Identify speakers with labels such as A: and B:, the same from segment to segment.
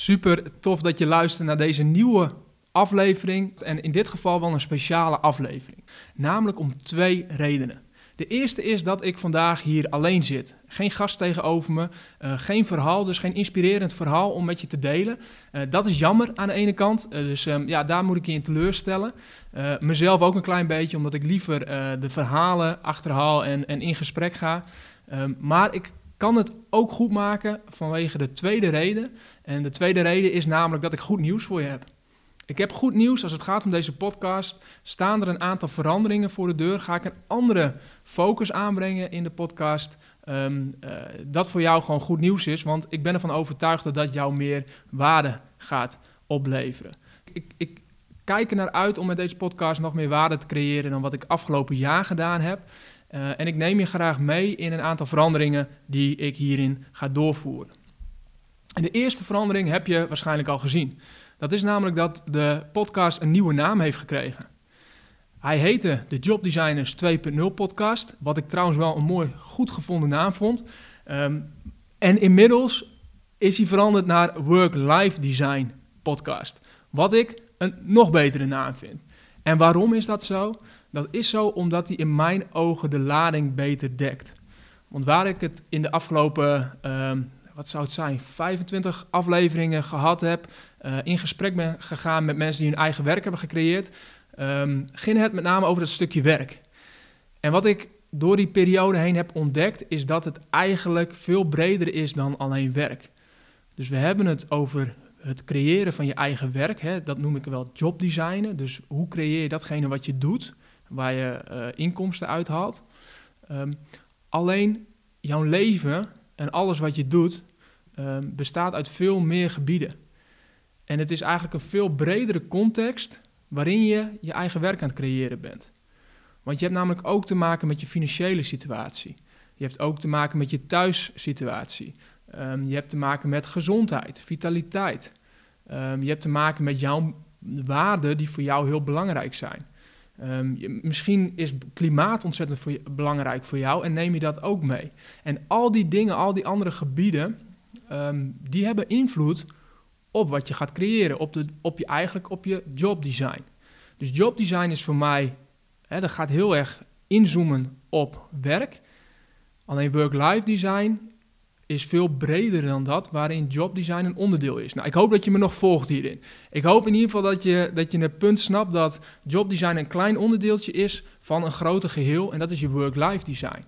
A: Super tof dat je luistert naar deze nieuwe aflevering. En in dit geval wel een speciale aflevering. Namelijk om twee redenen. De eerste is dat ik vandaag hier alleen zit. Geen gast tegenover me, uh, geen verhaal, dus geen inspirerend verhaal om met je te delen. Uh, dat is jammer aan de ene kant, uh, dus um, ja, daar moet ik je in teleurstellen. mezelf ook een klein beetje, omdat ik liever de verhalen achterhaal en, en in gesprek ga. Um, maar ik kan het ook goed maken vanwege de tweede reden. En de tweede reden is namelijk dat ik goed nieuws voor je heb. Ik heb goed nieuws als het gaat om deze podcast. Staan er een aantal veranderingen voor de deur? Ga ik een andere focus aanbrengen in de podcast? Um, uh, dat voor jou gewoon goed nieuws is, want ik ben ervan overtuigd dat dat jou meer waarde gaat opleveren. Ik, ik kijk er naar uit om met deze podcast nog meer waarde te creëren dan wat ik afgelopen jaar gedaan heb. Uh, en ik neem je graag mee in een aantal veranderingen die ik hierin ga doorvoeren. En de eerste verandering heb je waarschijnlijk al gezien. Dat is namelijk dat de podcast een nieuwe naam heeft gekregen. Hij heette de Job Designers 2.0 podcast, wat ik trouwens wel een mooi, goed gevonden naam vond. Um, en inmiddels is hij veranderd naar Work-Life Design podcast, wat ik een nog betere naam vind. En waarom is dat zo? Dat is zo omdat hij in mijn ogen de lading beter dekt. Want waar ik het in de afgelopen um, wat zou het zijn, 25 afleveringen gehad heb, uh, in gesprek ben gegaan met mensen die hun eigen werk hebben gecreëerd, um, ging het met name over dat stukje werk. En wat ik door die periode heen heb ontdekt, is dat het eigenlijk veel breder is dan alleen werk. Dus we hebben het over het creëren van je eigen werk, hè, dat noem ik wel jobdesignen. Dus hoe creëer je datgene wat je doet, waar je uh, inkomsten uithaalt. Um, alleen jouw leven en alles wat je doet, um, bestaat uit veel meer gebieden. En het is eigenlijk een veel bredere context waarin je je eigen werk aan het creëren bent. Want je hebt namelijk ook te maken met je financiële situatie. Je hebt ook te maken met je thuissituatie. Um, je hebt te maken met gezondheid, vitaliteit. Je hebt te maken met jouw waarden die voor jou heel belangrijk zijn. Je, misschien is klimaat ontzettend voor belangrijk voor jou en neem je dat ook mee. En al die dingen, al die andere gebieden, um, die hebben invloed op wat je gaat creëren, op, de, op je eigenlijk op je jobdesign. Dus jobdesign is voor mij, hè, dat gaat heel erg inzoomen op werk. Alleen work-life design is veel breder dan dat, waarin jobdesign een onderdeel is. Nou, ik hoop dat je me nog volgt hierin. Ik hoop in ieder geval dat je, dat je het punt snapt dat jobdesign een klein onderdeeltje is van een groter geheel, en dat is je work-life design.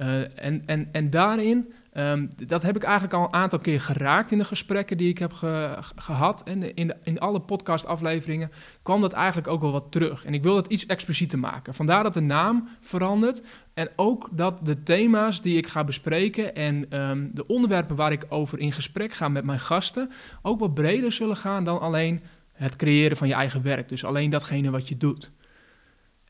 A: Uh, en, en, en daarin Um, dat heb ik eigenlijk al een aantal keer geraakt in de gesprekken die ik heb ge gehad. En in, in alle podcastafleveringen kwam dat eigenlijk ook wel wat terug. En ik wil dat iets explicieter maken. Vandaar dat de naam verandert. En ook dat de thema's die ik ga bespreken en um, de onderwerpen waar ik over in gesprek ga met mijn gasten ook wat breder zullen gaan dan alleen het creëren van je eigen werk. Dus alleen datgene wat je doet.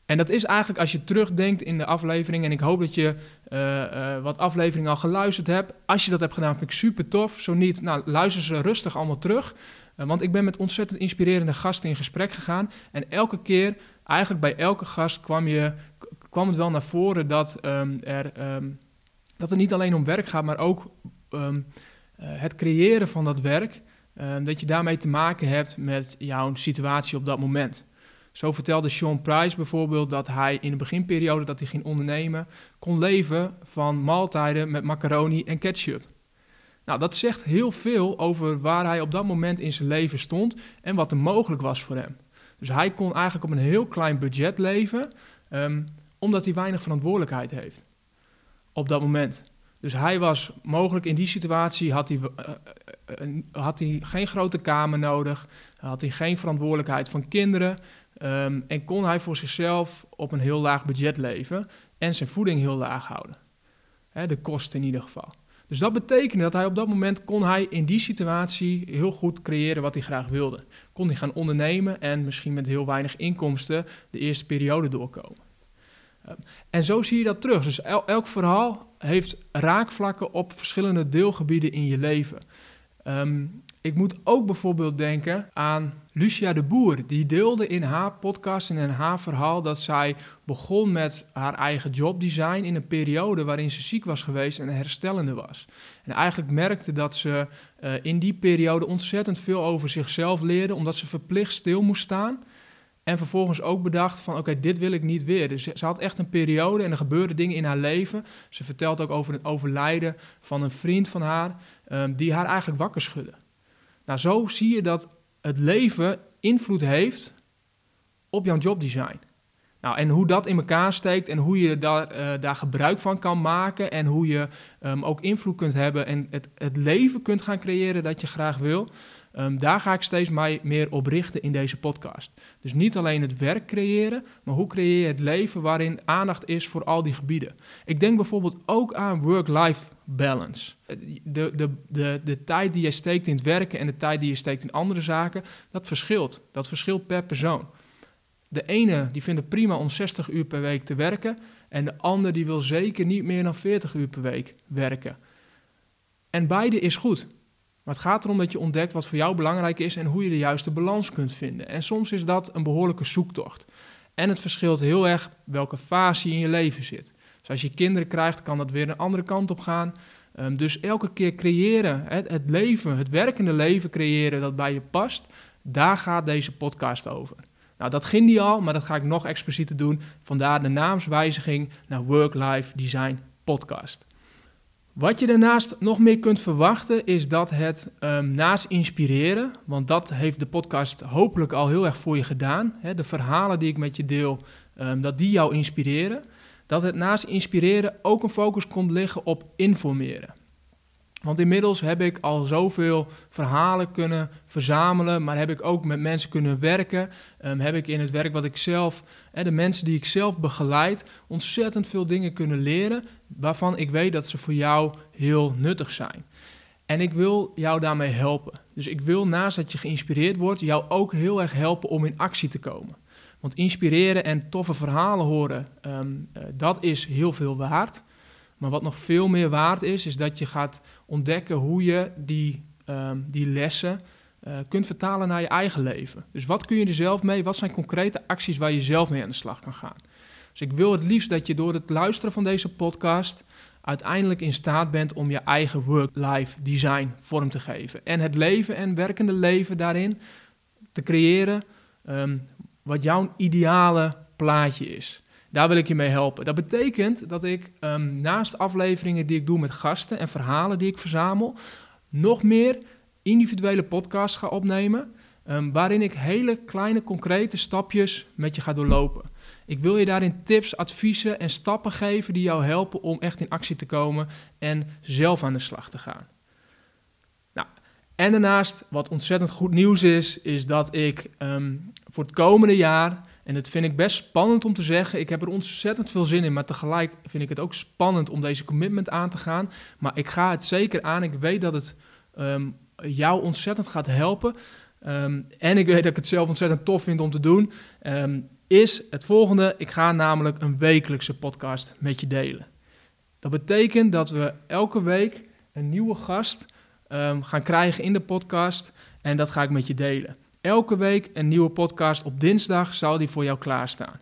A: En dat is eigenlijk als je terugdenkt in de aflevering, en ik hoop dat je uh, uh, wat afleveringen al geluisterd hebt. Als je dat hebt gedaan, vind ik super tof. Zo niet, nou, luister ze rustig allemaal terug. Uh, want ik ben met ontzettend inspirerende gasten in gesprek gegaan. En elke keer, eigenlijk bij elke gast, kwam, je, kwam het wel naar voren dat, um, er, um, dat het niet alleen om werk gaat, maar ook um, het creëren van dat werk. dat je daarmee te maken hebt met jouw situatie op dat moment. Zo vertelde Sean Price bijvoorbeeld dat hij in de beginperiode dat hij ging ondernemen, kon leven van maaltijden met macaroni en ketchup. Nou, dat zegt heel veel over waar hij op dat moment in zijn leven stond en wat er mogelijk was voor hem. Dus hij kon eigenlijk op een heel klein budget leven, um, omdat hij weinig verantwoordelijkheid heeft. Op dat moment. Dus hij was mogelijk in die situatie, had hij, uh, uh, had hij geen grote kamer nodig, had hij geen verantwoordelijkheid van kinderen, Um, en kon hij voor zichzelf op een heel laag budget leven en zijn voeding heel laag houden. De kosten in ieder geval. Dus dat betekende dat hij op dat moment kon hij in die situatie heel goed creëren wat hij graag wilde. Kon hij gaan ondernemen en misschien met heel weinig inkomsten de eerste periode doorkomen. Um, en zo zie je dat terug. Dus el elk verhaal heeft raakvlakken op verschillende deelgebieden in je leven. Um, Ik moet ook bijvoorbeeld denken aan Lucia de Boer. Die deelde in haar podcast en in haar verhaal dat zij begon met haar eigen jobdesign in een periode waarin ze ziek was geweest en herstellende was. En eigenlijk merkte dat ze uh, in die periode ontzettend veel over zichzelf leerde, omdat ze verplicht stil moest staan. En vervolgens ook bedacht van oké, dit wil ik niet weer. Dus ze had echt een periode en er gebeurden dingen in haar leven. Ze vertelt ook over het overlijden van een vriend van haar, um, die haar eigenlijk wakker schudde. Nou, zo zie je dat het leven invloed heeft op jouw jobdesign. Nou, en hoe dat in elkaar steekt en hoe je daar, uh, daar gebruik van kan maken en hoe je um, ook invloed kunt hebben en het, het leven kunt gaan creëren dat je graag wil, um, daar ga ik steeds meer op richten in deze podcast. Dus niet alleen het werk creëren, maar hoe creëer je het leven waarin aandacht is voor al die gebieden. Ik denk bijvoorbeeld ook aan work-life balance. De, de, de, de tijd die je steekt in het werken en de tijd die je steekt in andere zaken, dat verschilt. Dat verschilt per persoon. De ene die vindt het prima om 60 uur per week te werken en de ander die wil zeker niet meer dan 40 uur per week werken. En beide is goed. Maar het gaat erom dat je ontdekt wat voor jou belangrijk is en hoe je de juiste balans kunt vinden. En soms is dat een behoorlijke zoektocht. En het verschilt heel erg welke fase in je leven zit. Dus als je kinderen krijgt, kan dat weer een andere kant op gaan. Um, dus elke keer creëren, het, het leven, het werkende leven creëren dat bij je past, daar gaat deze podcast over. Nou, dat ging die al, maar dat ga ik nog explicieter doen. Vandaar de naamswijziging naar Work-Life Design Podcast. Wat je daarnaast nog meer kunt verwachten is dat het um, naast inspireren, want dat heeft de podcast hopelijk al heel erg voor je gedaan, hè, de verhalen die ik met je deel, um, dat die jou inspireren, dat het naast inspireren ook een focus komt liggen op informeren. Want inmiddels heb ik al zoveel verhalen kunnen verzamelen, maar heb ik ook met mensen kunnen werken. Um, heb ik in het werk wat ik zelf, de mensen die ik zelf begeleid, ontzettend veel dingen kunnen leren, waarvan ik weet dat ze voor jou heel nuttig zijn. En ik wil jou daarmee helpen. Dus ik wil naast dat je geïnspireerd wordt, jou ook heel erg helpen om in actie te komen. Want inspireren en toffe verhalen horen, um, uh, dat is heel veel waard. Maar wat nog veel meer waard is, is dat je gaat ontdekken hoe je die, um, die lessen uh, kunt vertalen naar je eigen leven. Dus wat kun je er zelf mee? Wat zijn concrete acties waar je zelf mee aan de slag kan gaan? Dus ik wil het liefst dat je door het luisteren van deze podcast uiteindelijk in staat bent om je eigen work-life design vorm te geven. En het leven en werkende leven daarin te creëren um, wat jouw ideale plaatje is. Daar wil ik je mee helpen. Dat betekent dat ik um, naast afleveringen die ik doe met gasten en verhalen die ik verzamel, nog meer individuele podcasts ga opnemen. Um, waarin ik hele kleine concrete stapjes met je ga doorlopen. Ik wil je daarin tips, adviezen en stappen geven die jou helpen om echt in actie te komen en zelf aan de slag te gaan. Nou, en daarnaast, wat ontzettend goed nieuws is, is dat ik um, voor het komende jaar en dat vind ik best spannend om te zeggen. Ik heb er ontzettend veel zin in, maar tegelijk vind ik het ook spannend om deze commitment aan te gaan. Maar ik ga het zeker aan. Ik weet dat het um, jou ontzettend gaat helpen. Um, en ik weet dat ik het zelf ontzettend tof vind om te doen. Um, is het volgende. Ik ga namelijk een wekelijkse podcast met je delen. Dat betekent dat we elke week een nieuwe gast gaan krijgen in de podcast. En dat ga ik met je delen. Elke week een nieuwe podcast. Op dinsdag zal die voor jou klaarstaan.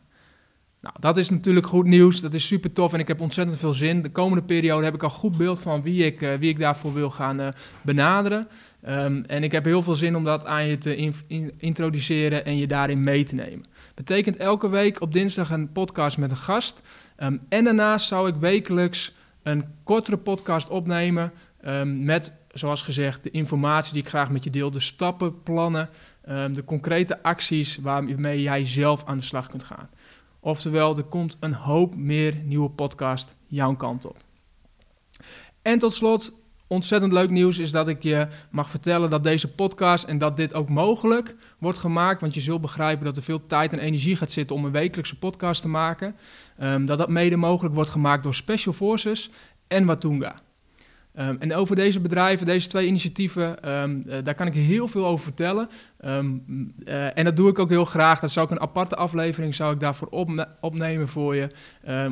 A: Nou, dat is natuurlijk goed nieuws. Dat is super tof en ik heb ontzettend veel zin. De komende periode heb ik al goed beeld van wie ik, uh, wie ik daarvoor wil gaan uh, benaderen. Um, en ik heb heel veel zin om dat aan je te in, in, introduceren en je daarin mee te nemen. Betekent elke week op dinsdag een podcast met een gast. Um, en daarnaast zou ik wekelijks een kortere podcast opnemen um, met, zoals gezegd, de informatie die ik graag met je deel. De stappen, plannen, um, de concrete acties waarmee jij zelf aan de slag kunt gaan. Oftewel, er komt een hoop meer nieuwe podcast jouw kant op. En tot slot, ontzettend leuk nieuws is dat ik je mag vertellen dat deze podcast en dat dit ook mogelijk wordt gemaakt. Want je zult begrijpen dat er veel tijd en energie gaat zitten om een wekelijkse podcast te maken. Um, dat dat mede mogelijk wordt gemaakt door Special Forces en Watunga. Ehm, en over deze bedrijven, deze twee initiatieven, ehm, eh, daar kan ik heel veel over vertellen. Ehm, eh, en dat doe ik ook heel graag. Dat zou ik een aparte aflevering zou ik daarvoor opnemen voor je.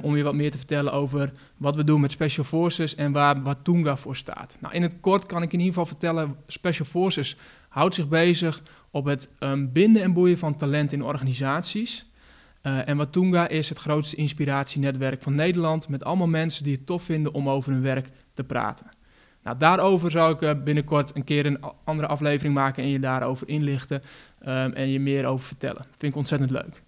A: om je wat meer te vertellen over wat we doen met Special Forces en waar Watunga voor staat. Nou, in het kort kan ik in ieder geval vertellen, Special Forces houdt zich bezig op het binden en boeien van talent in organisaties. Uh, en Watunga is het grootste inspiratienetwerk van Nederland met allemaal mensen die het tof vinden om over hun werk te praten. Nou, daarover zou ik eh, binnenkort een keer een andere aflevering maken en je daarover inlichten um, en je meer over vertellen. Vind ik ontzettend leuk.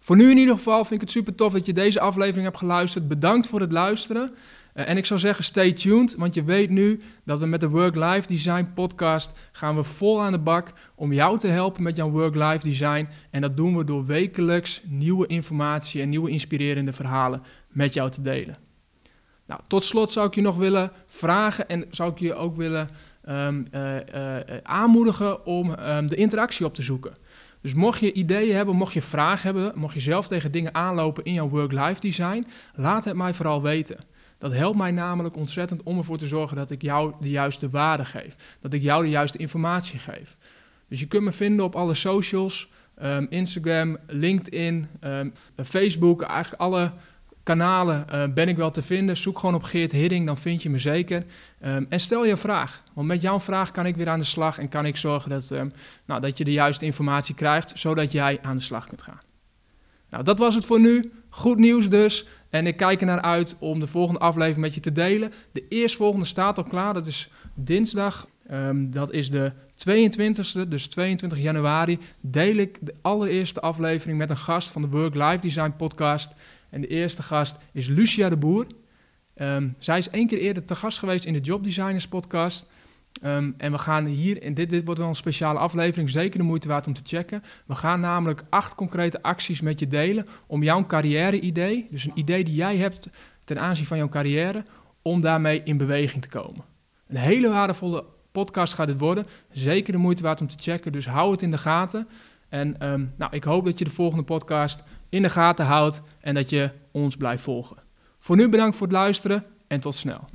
A: Voor nu in ieder geval vind ik het super tof dat je deze aflevering hebt geluisterd. Bedankt voor het luisteren. Uh, en ik zou zeggen, stay tuned, want je weet nu dat we met de Work-Life Design podcast gaan we vol aan de bak om jou te helpen met jouw Work-Life Design. En dat doen we door wekelijks nieuwe informatie en nieuwe inspirerende verhalen met jou te delen. Nou, tot slot zou ik je nog willen vragen en zou ik je ook willen um, uh, uh, aanmoedigen om um, de interactie op te zoeken. Dus mocht je ideeën hebben, mocht je vragen hebben, mocht je zelf tegen dingen aanlopen in jouw work-life design, laat het mij vooral weten. Dat helpt mij namelijk ontzettend om ervoor te zorgen dat ik jou de juiste waarde geef. Dat ik jou de juiste informatie geef. Dus je kunt me vinden op alle socials, um, Instagram, LinkedIn, Facebook, eigenlijk alle kanalen uh, ben ik wel te vinden. Zoek gewoon op Geert Hidding, dan vind je me zeker. Um, en stel je vraag. Want met jouw vraag kan ik weer aan de slag en kan ik zorgen dat, um, nou, dat je de juiste informatie krijgt, zodat jij aan de slag kunt gaan. Nou, dat was het voor nu. Goed nieuws dus. En ik kijk er naar uit om de volgende aflevering met je te delen. De eerstvolgende staat al klaar. Dat is dinsdag. Um, dat is de 22e, dus 22 januari. Deel ik de allereerste aflevering met een gast van de Work Life Design podcast. En de eerste gast is Lucia de Boer. Um, zij is één keer eerder te gast geweest in de Job Designers podcast. Um, en we gaan hier, en dit, dit wordt wel een speciale aflevering, zeker de moeite waard om te checken. We gaan namelijk acht concrete acties met je delen om jouw carrière-idee, dus een idee die jij hebt ten aanzien van jouw carrière, om daarmee in beweging te komen. Een hele waardevolle podcast gaat dit worden. Zeker de moeite waard om te checken, dus hou het in de gaten. En um, nou, ik hoop dat je de volgende podcast in de gaten houdt en dat je ons blijft volgen. Voor nu bedankt voor het luisteren en tot snel.